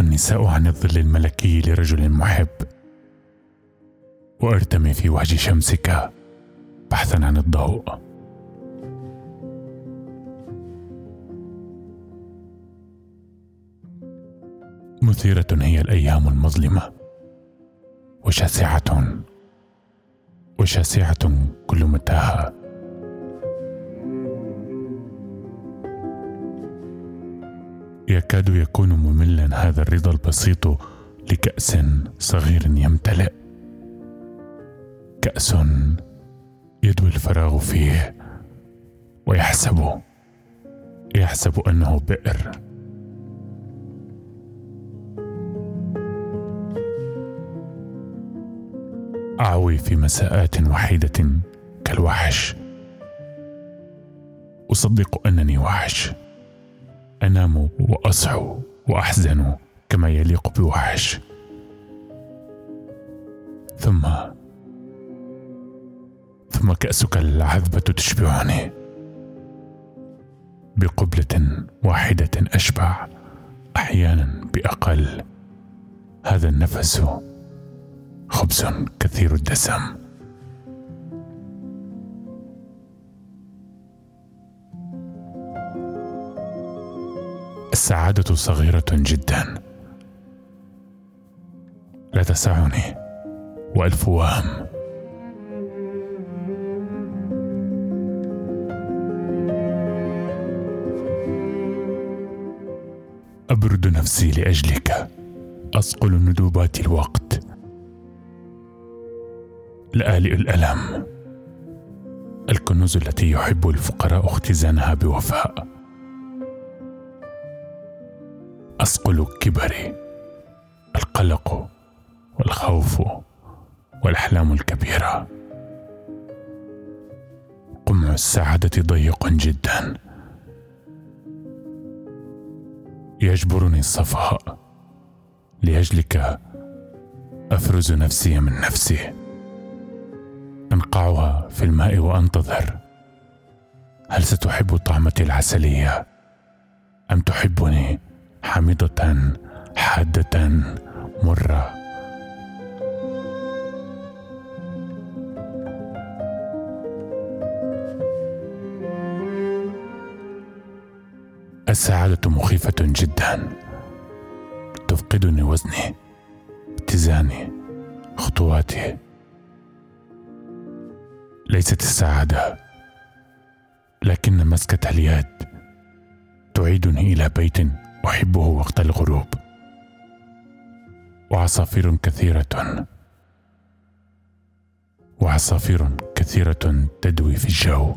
النساء عن الظل الملكي لرجل محب. وأرتمي في وجه شمسك بحثا عن الضوء. مثيرة هي الأيام المظلمة. وشاسعة. وشاسعة كل متاهة. يكاد يكون مملا هذا الرضا البسيط لكأس صغير يمتلئ. كأس يدوي الفراغ فيه ويحسب يحسب أنه بئر. أعوي في مساءات وحيدة كالوحش. أصدق أنني وحش. أنام وأصحو وأحزن كما يليق بوحش. ثم ثم كأسك العذبة تشبعني. بقبلة واحدة أشبع أحيانا بأقل. هذا النفس خبز كثير الدسم. السعادة صغيرة جدا. لا تسعني وألف وهم أبرد نفسي لأجلك. أصقل ندوبات الوقت. لآلئ الألم. الكنوز التي يحب الفقراء اختزانها بوفاء. اصقل كبري القلق والخوف والأحلام الكبيرة. قمع السعادة ضيق جدا. يجبرني الصفاء لأجلك. أفرز نفسي من نفسي. أنقعها في الماء وأنتظر. هل ستحب طعمتي العسلية؟ أم تحبني حامضة حادة مرة. السعادة مخيفة جدا. تفقدني وزني اتزاني خطواتي. ليست السعادة لكن مسكة اليد. تعيدني إلى بيت أحبه وقت الغروب. وعصافير كثيرة. وعصافير كثيرة تدوي في الجو.